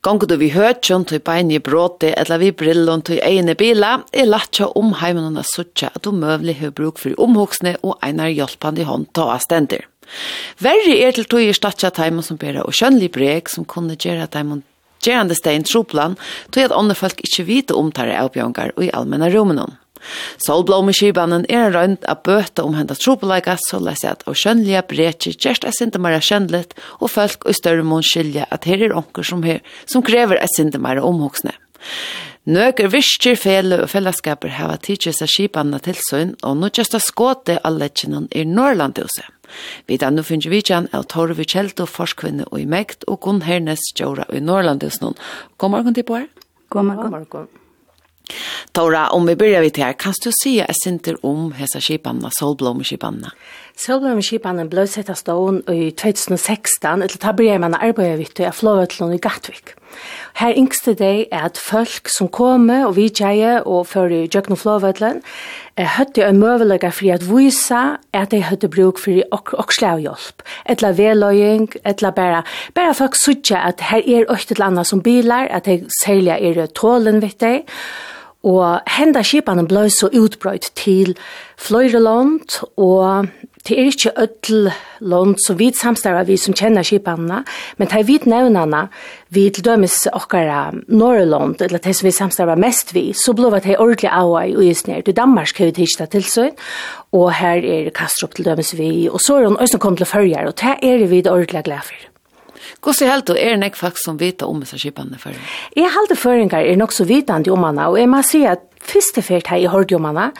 Gongu du vi høtjon til bein i bråti, eller vi brillon til egne bila, er latja om heimen og suttja at du møvlig har bruk for omhoksne og einar hjelpande hånd ta avstender. Verre er til tog i statja teimen som bera og kjønnlig brek som kunne gjøre teimen gjerande stein troplan, tog at andre folk ikkje vite omtare avbjørngar og i allmenna romenon. Solblåmeskibanen er rønt av bøte om hendet tropelaga, så les jeg at av skjønnelige bretjer gjerst er sinte mer kjønnelig, og folk og større mån skilje at her er onker som her, som krever er sinte mer omhoksne. Nøker visker fele og fellesskaper hava tidsi seg skipanna tilsøgn, og nå kjøsta skåte av lekkjennom i Norrlandhuset. Vi da nu finner vi kjenn av Torvi Kjelto, forskvinne og i Mekt, og Gunn Hernes, Gjora i Norrlandhuset. God morgen til på her. God morgen. God morgen. Tora, om vi börjar vid här, kan du säga ett sinter om hessa kipanna, solblomskipanna? Solblomskipanna blev sett av stån i 2016, eller ta börjar man arbeta vid det, jag flåvar till honom i Gattvik. Her yngste det er at folk som kommer og vidtjeie og fører Jøkken og Flåvødlen er høytte en møvelige for at vise at de høytte bruk for oksle og hjelp. Etla veløying, etla bare, folk sutja at her er øyte eller andre som bilar, at de særlig er tålen vidt deg. Og henda skipanen blei så utbrøyt til fløyre land, og det er ikke ødel land som vi samstarar vi som kjenner skipanene, men det er vi nevnene, vi til dømes okkara Norrland, eller det som vi samstarar mest vi, så blei det ordentlig av i Uisner. I Danmark har vi tidsda tilsyn, og her er Kastrup til dømes vi, og så er hun også kom til førjar, og det er vi det ordentlig glad for. Hvordan helt du er nek faktisk som vet om disse skipene før? Jeg halte føringer er nok så vitande om henne, og jeg må si at første fyrt her i hørte om henne,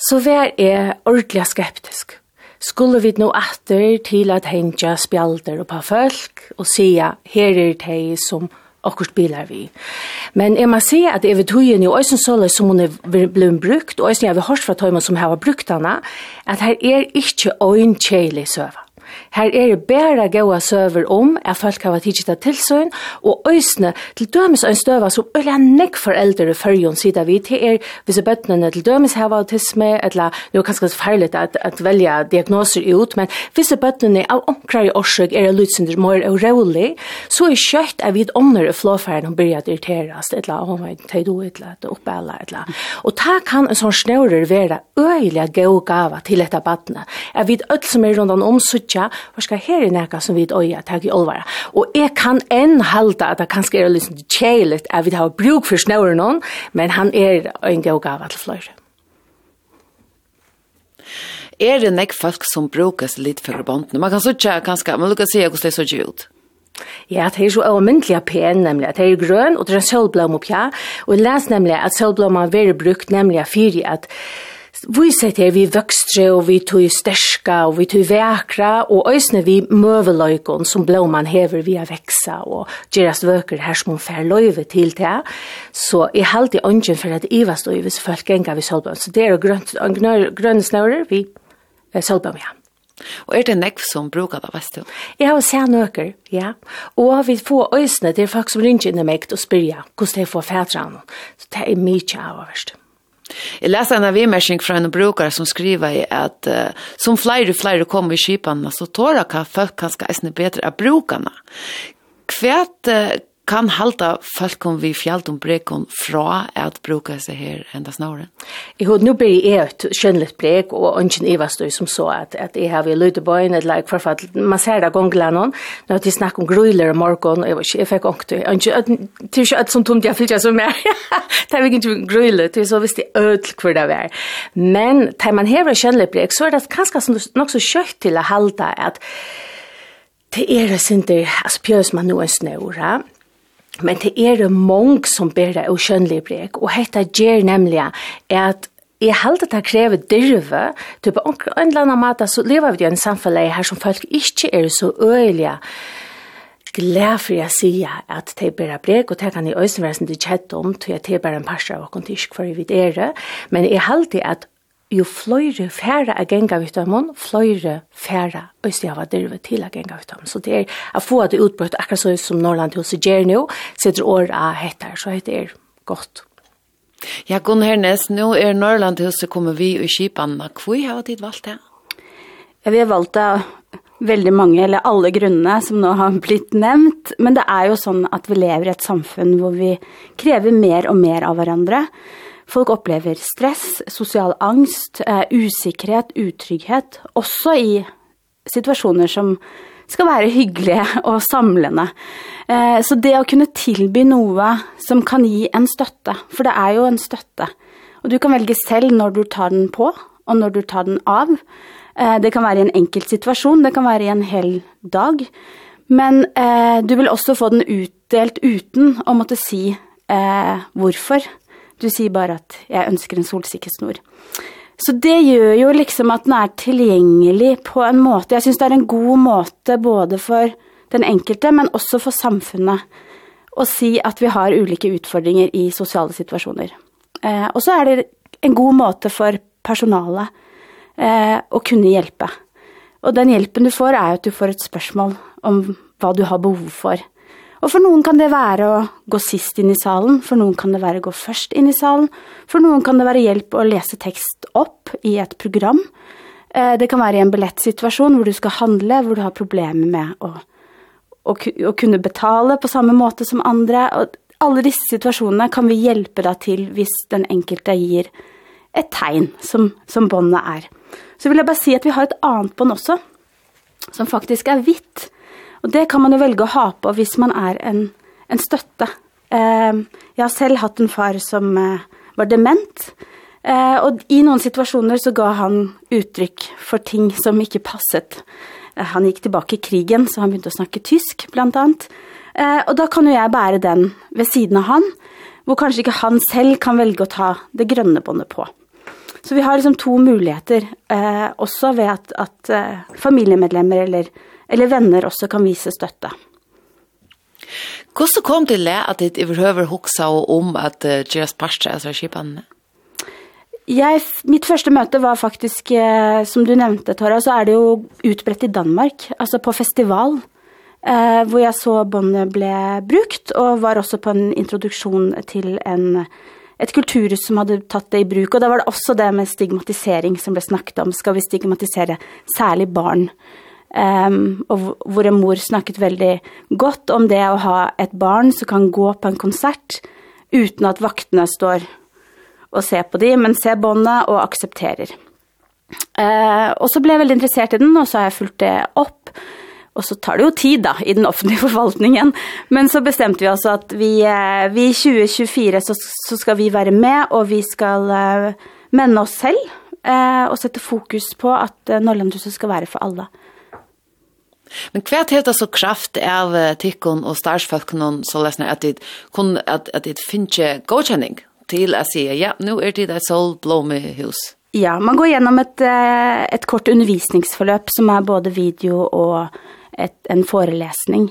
så var jeg ordentlig skeptisk. Skulle vi nå etter til at hentja spjalder og på folk, og sia, her er det som akkurat bilar vi. Men jeg må si at jeg vet høyen jo også så som hun er blevet brukt, og også jeg vil hørt fra tøymen som har brukt henne, at her er ikke øynkjelig søva. Her er det bæra gaua søver om at folk har tidsi til tilsøgn, og øysne til dømes ein støva som øyla nekk foreldre fyrjon sida vi til er hvis er bøttene til dømes hava autisme, eller nu er kanskje farligt at, at velja diagnoser ut, men hvis er bøttene av omkrar i årsøk er lutsindir mor og rævlig, så er kjøtt av vid omner i flåfæren og byrja irriterast, eller om jeg tar do et eller annet oppe eller. Og ta kan en sånn snører være øyla gau gava til etter battene. Er vid öll som er rundan om hugsa, hva skal her i nekka som vi øya takk i olvara. Og jeg kan enn halda at det kanskje er litt kjeiligt at vi har bruk for snøren noen, men han er en god gava til fløyre. Er det nek folk som brukes litt for båndene? Man kan sutja kanskje, man kan seg hvordan det så ut. Ja, det er så avmyndelig pen, nemlig. Det er grøn, og det er en sølblom oppja. Og jeg leser nemlig at sølblom har vært brukt, nemlig fyrir at Vi setter vi vøkstre og vi tog sterska og vi tog vekra og òsne vi møveløykon som blåman hever via veksa og gjerast vøker her som hun fær løyve til det. Så jeg halte i ånden for at Iva stod hvis folk genga vi solbøm. Så det er grønne grøn snører vi solbøm, ja. Og er det nekv som brukar det, veist du? Jeg har sett nøkker, ja. Og vi får øysne til folk som ringer inn i meg og spyrja hvordan de får fædra Så det er mye av verst. Jeg leser en av vimersing fra en brukare som skriver at uh, som flere og flere kommer i kipene, så tårer hva folk kanskje eisne bedre av brukerne. Hva, uh, kan halta folk om vi fjallt om brekon fra at bruka seg her enda snåre? Jeg har nå blir jeg et skjønnligt brek, og ønsken i var som så at, at jeg har vi løytebøyen, eller for at man ser det gongla noen, når de snakker om grøyler om morgen, og jeg, ikke, jeg fikk ångt, det er ikke et som tomt jeg fyllt jeg som er, det er ikke grøyler, det er så visst det ødel hvor det er. Men, da man hever skjønnligt brek, så er det kanskje nok så kjøtt til å halda at det er sinter, altså pjøs man noen snåre, ja? Men det er mange som ber det kjønnlige brek, og dette gjør nemlig at Jeg held at det krever dyrve, til på en eller annen måte så lever vi i en samfunn her som folk ikke er så øyelige glad for jeg sier at det er bare brek, og det kan jeg også være som det kjett om, til at det er bare en parser av åkken til for vi er. Men jeg held at jo fløyre færre er genga vitamon, fløyre færre østlige av dyrve til er genga vitamon. Så det er å få det utbrøtt akkurat så som Norrland hos gjør nå, sitter år av hettar, så heter det er godt. Ja, Gunn Hernes, nå er Norrland hos kommer vi i Kipan. Hvor har du valgt det? Ja, vi har valgt det veldig mange, eller alle grunnene som nå har blitt nevnt, men det er jo sånn at vi lever i et samfunn hvor vi krever mer og mer av hverandre, Folk opplever stress, sosial angst, eh, usikkerhet, utrygghet, også i situasjoner som skal være hyggelige og samlende. Eh, så det å kunne tilby noe som kan gi en støtte, for det er jo en støtte. Og du kan velge selv når du tar den på, og når du tar den av. Eh, det kan være i en enkelt situasjon, det kan være i en hel dag. Men eh, du vil også få den utdelt uten å måtte si eh, hvorfor. Du sier bare at jeg ønsker en solsikkesnor. Så det gjør jo liksom at den er tilgjengelig på en måte. Jeg synes det er en god måte både for den enkelte, men også for samfunnet å si at vi har ulike utfordringer i sosiale situasjoner. Eh, og så er det en god måte for personalet eh, å kunne hjelpe. Og den hjelpen du får er at du får et spørsmål om hva du har behov for. Og for noen kan det være å gå sist inn i salen, for noen kan det være å gå først inn i salen, for noen kan det være hjelp å lese tekst opp i et program. Det kan være i en billettsituasjon hvor du skal handle, hvor du har problemer med å, å, å kunne betale på samme måte som andre. Og alle disse situasjonene kan vi hjelpe deg til hvis den enkelte gir et tegn som, som båndet er. Så vil jeg bare si at vi har et annet bånd også, som faktisk er hvitt. Og det kan man jo velge å ha på hvis man er en, en støtte. Eh, jeg har selv hatt en far som eh, var dement, eh, og i noen situasjoner så ga han uttrykk for ting som ikke passet. Eh, han gikk tilbake i krigen, så han begynte å snakke tysk, blant annet. Eh, og da kan jo jeg bære den ved siden av han, hvor kanskje ikke han selv kan velge å ta det grønne båndet på. Så vi har liksom to muligheter, eh, også ved at, at eh, familiemedlemmer eller eller venner også kan vise støtte. Hvordan kom til det at det overhøver hoksa om at uh, Gjeras Parstre er skipene? Jeg, mitt første møte var faktisk, eh, som du nevnte, Tora, så er det jo utbredt i Danmark, altså på festival, eh, hvor jeg så båndet ble brukt, og var også på en introduksjon til en, et kulturhus som hadde tatt det i bruk, og da var det også det med stigmatisering som ble snakket om, skal vi stigmatisere særlig barn? Eh, Um, og vår mor snakket veldig godt om det å ha et barn som kan gå på en konsert uten at vaktene står og ser på dem, men ser båndene og aksepterer. Uh, og så ble jeg veldig interessert i den, og så har jeg fulgt det opp. Og så tar det jo tid da, i den offentlige forvaltningen. Men så bestemte vi oss at vi, vi i 2024 så, så skal vi være med, og vi skal uh, menne oss selv. Uh, og sette fokus på at uh, Norrlandhuset skal være for alle. Uh, Men hva er det så kraft av tikkun og starsfolkene så lesne at det kun at, at det finnes godkjenning til å si ja, nå er det et hus. Ja, man går gjennom et, et kort undervisningsforløp som er både video og et, en forelesning.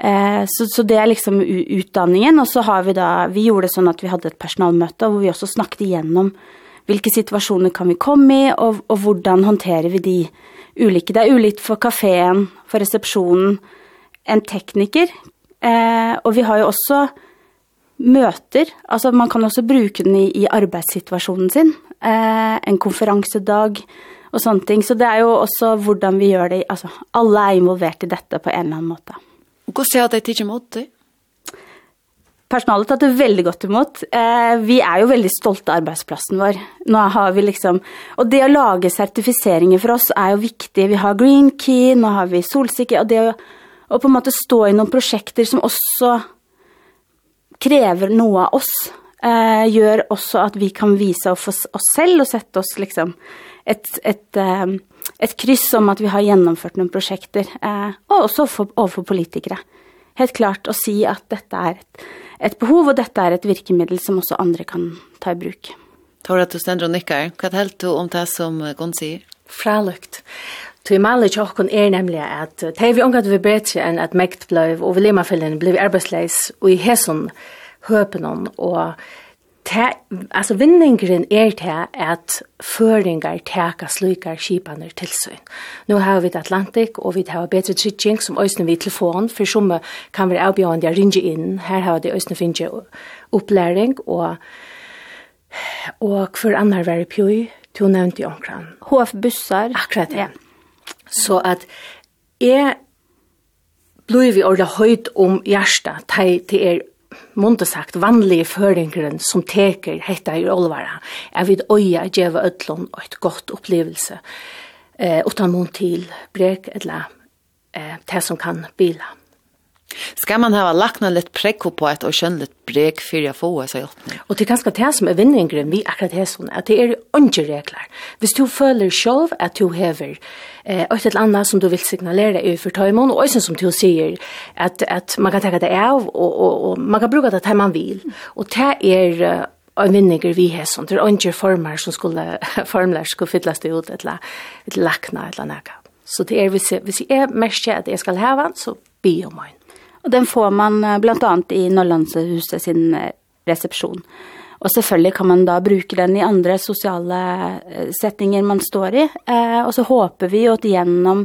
Eh, så, så det er liksom utdanningen, og så har vi da, vi gjorde det sånn at vi hadde et personalmøte hvor vi også snakket igjennom eh, Hvilke situasjoner kan vi komme i, og, og hvordan håndterer vi de ulike? Det er ulikt for kaféen, for resepsjonen, en tekniker. Eh, og vi har jo også møter. Altså man kan også bruke den i, i arbeidssituasjonen sin. Eh, en konferansedag og sånne ting. Så det er jo også hvordan vi gjør det. Altså alle er involvert i dette på en eller annen måte. Og hvordan er det ikke måte? personalet tatt det veldig godt imot. Eh, vi er jo veldig stolte av arbeidsplassen vår. Nå har vi liksom, og det å lage sertifiseringer for oss er jo viktig. Vi har Green Key, nå har vi Solsikker, og det å, å på en måte stå i noen prosjekter som også krever noe av oss, eh, gjør også at vi kan vise oss, oss selv og sette oss liksom et, et, eh, et kryss om at vi har gjennomført noen prosjekter, eh, og også for, overfor politikere. Helt klart å si at dette er et ett behov och detta är ett virkemiddel som också andra kan ta i bruk. Tora, du ständer og nickar. Vad helt du om det som Gon säger? Fralukt. Tu mal ich er nämlich at tei vi ongat vi betre enn at mekt bløv og vi lema fellen bliv arbeidsleis og i hesson høpenon og te, altså vinningurin er til at føringer teka slukar skipaner til seg. Nå har vi Atlantik, og vi har bedre trygging som øyne vi telefon, for som kan være avbjørende å ringe inn. Her har vi øyne finne opplæring, og, og hver annar være pjøy, to nevnte i omkran. HF-bussar. Akkurat, ja. Så at jeg blir vi ordet høyt om hjertet, til er munde sagt vanlige føringeren som teker hetta i olvara, er vid øya djeva ødlån og et godt opplevelse, eh, utan mun til brek eller eh, det som kan bila. Ska man hava lakna litt prekko på et og kjønnligt brek fyrir jeg får seg hjelpning? Og det er ganske det som er vinningen vi akkurat det sånn, at det er ikke regler. Hvis du føler sjølv at du hever eh, et eller annet som du vil signalere i för tøymon, og også som du sier, at, at man kan ta det av, og, og, og man kan bruke det til man vil. Og det er uh, en vinninger vi har sånt, det er ikke former som skulle, formler skulle fyllast ut et eller lakna et eller annet. Så det er, hvis jeg, hvis jeg mest at jeg skal hava, så be om meg. Och den får man bland annat i Norrlandshuset sin reception. Och selvfølgelig kan man da bruke den i andre sosiale setninger man står i. Eh, og så håper vi jo at gjennom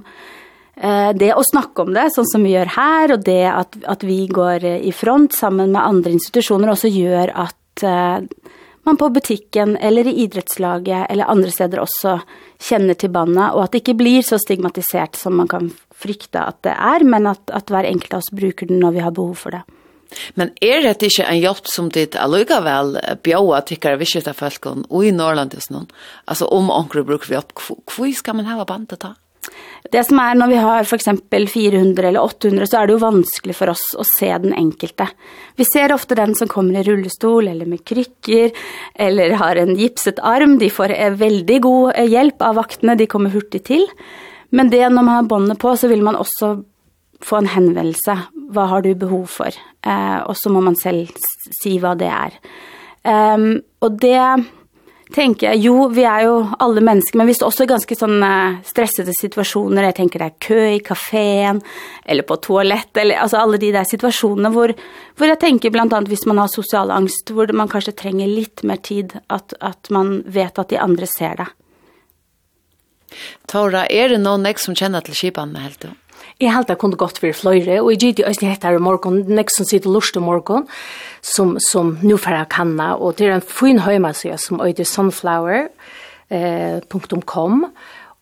eh, det å snakke om det, sånn som vi gjør her, og det at, at vi går i front sammen med andre institusjoner, også gjør at man på butikken eller i idrettslaget eller andre steder også kjenner til banna, og at det ikke blir så stigmatisert som man kan frykte at det er, men at, at hver enkelt av oss bruker den når vi har behov for det. Men er det ikke en hjelp som ditt allikevel bjøa tykker av ikke folk og i Norrland og sånn? Altså om anker bruker vi opp, hvor skal man ha bandet da? Det som er når vi har for eksempel 400 eller 800, så er det jo vanskelig for oss å se den enkelte. Vi ser ofte den som kommer i rullestol eller med krykker, eller har en gipset arm. De får veldig god hjelp av vaktene, de kommer hurtig til. Men det når man har båndet på, så vil man også få en henvendelse. Hva har du behov for? Eh, og så må man selv si hva det er. Um, og det tenker jeg, jo, vi er jo alle mennesker, men hvis det også i ganske sånne stressede situasjoner. Jeg tenker det er kø i kaféen, eller på toalett, eller altså alle de der situasjonene hvor, hvor jeg tenker blant annet hvis man har sosial angst, hvor man kanskje trenger litt mer tid, at, at man vet at de andre ser det. Tora, er det noen jeg som kjenner til skipene med helt? Jeg halte det kunne gått for fløyre, og jeg gitt i øyne hette her i morgen, nek som sitter lort i morgen, som, som nå får jeg kanna, og det er en fin høymasøy som øyde sunflower.com, eh,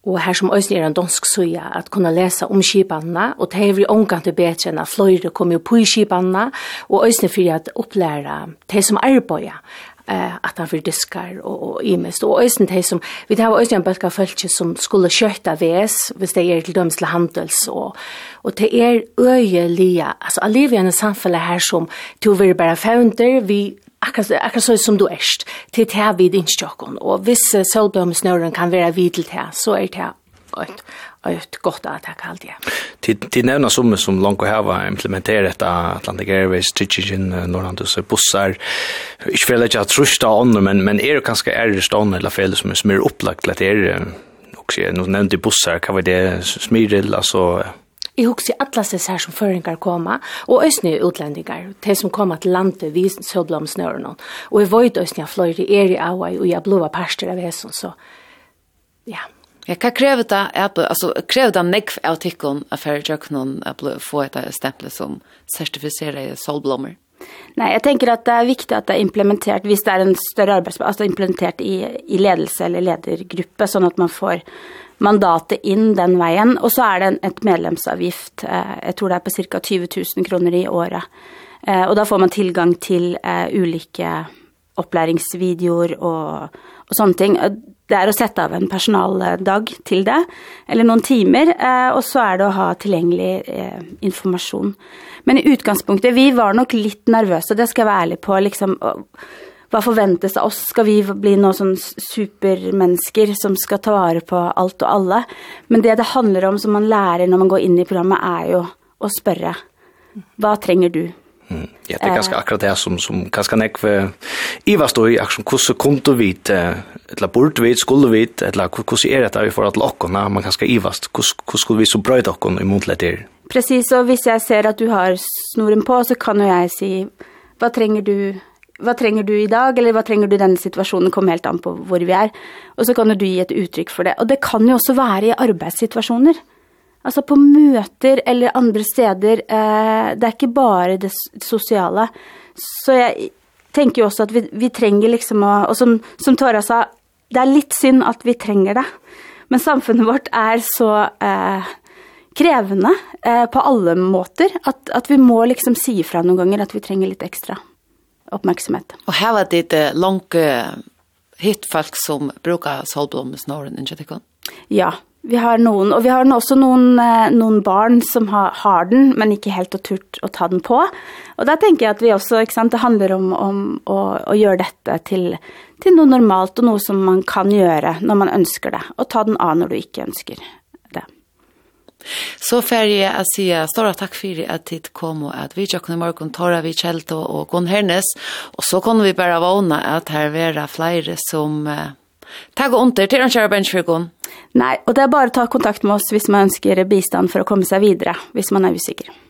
Og her som øyne er en dansk søya, at kunne lese om skipanna, og det er vi omgang til bedre enn at fløyre kommer på i skipanna, og øyne for at opplære det som arbeider, eh att han för diskar och och i mest och ösen det som vi har ösen en bulka fölke som skulle köta väs hvis det är till döms till handels och och det är öjeliga alltså Olivia en samfälle här som tog vi bara founder vi akkurat akkurat så som du erst till det här vid instjocken och vissa sådömsnören kan vara vid till så är det ett ett gott att jag kallt ja. Till till nämna som som långt och här implementerat detta Atlantic Airways Chichen så bussar. Jag vill inte att trusta om men men är det kanske är det stånd eller fel som är smör upplagt att är också nu nämnde bussar kan vara det smyril alltså Jeg husker alle seg her som føringer kommer, og øsne utlendingar, de som kommer til landet vi søblom snøren. Og jeg vet øsne jeg fløyre er i avvei, og jeg blod parster av hesen, så ja. Ja, hva krever det, at, altså, krever det nekv av tikkun av ferdjøknen at få et stempel som sertifiserer solblommer? Nej, jag tänker att det är viktigt att det är implementerat, visst det är en större arbetsplats, alltså implementerat i, i ledelse eller ledargruppe, så att man får mandatet in den vägen. Och så är det en, ett medlemsavgift, eh, jag tror det är på cirka 20 000 kroner i året. Eh, och då får man tillgång till eh, olika opplæringsvideoer og, og sånne ting. Det er å sette av en personaldag til det, eller noen timer, og så er det å ha tilgjengelig eh, informasjon. Men i utgangspunktet, vi var nok litt nervøse, det skal jeg være ærlig på, liksom, hva forventes av oss? Skal vi bli noen sånn supermennesker som skal ta vare på alt og alle? Men det det handler om som man lærer når man går inn i programmet, er jo å spørre, hva trenger du? Mm. Ja, det er ganske akkurat det som, som ganske nekve Iva stod i akkurat hvordan kunne vi eller burde vi, skulle vi, eller hvordan er det vi får at lokkene, man ganske ivast, hvordan skulle vi så brøyde okkene i månedlet til? Precis, og hvis jeg ser at du har snoren på, så kan jo jeg si, hva trenger du, hva trenger du i dag, eller hva trenger du i denne situasjonen, kom helt an på hvor vi er, og så kan du gi et uttrykk for det. Og det kan jo også være i arbeidssituasjoner. Alltså på möter eller andra steder, eh, det är inte bara det sociala. Så jag tänker ju också att vi, vi trenger liksom, å, och som, som Tora sa, det är lite synd att vi trenger det. Men samfunnet vårt är så eh, krevende eh, på alla måter att, att vi må liksom si fra noen ganger att vi trenger lite extra uppmärksamhet. Och här var det ett langt uh, hitt folk som med solblommesnåren, inte det kan? Ja, Vi har noen, og vi har også noen, noen barn som har, har den, men ikke helt og turt å ta den på. Og da tenker jeg at vi også, ikke sant, det handler om, om å, å gjøre dette til, til noe normalt, og noe som man kan gjøre når man ønsker det, og ta den av når du ikke ønsker det. Så får jeg å si større takk for at tid kom, og at vi tjøkken i morgen tar vi kjelt og, og går hernes, og så kan vi bare vågne at her være flere som... Uh, Takk og under til Ansjara Benchfyrkon. Nei, og det er bare å ta kontakt med oss hvis man ønsker bistand for å komme seg videre, hvis man er usikker.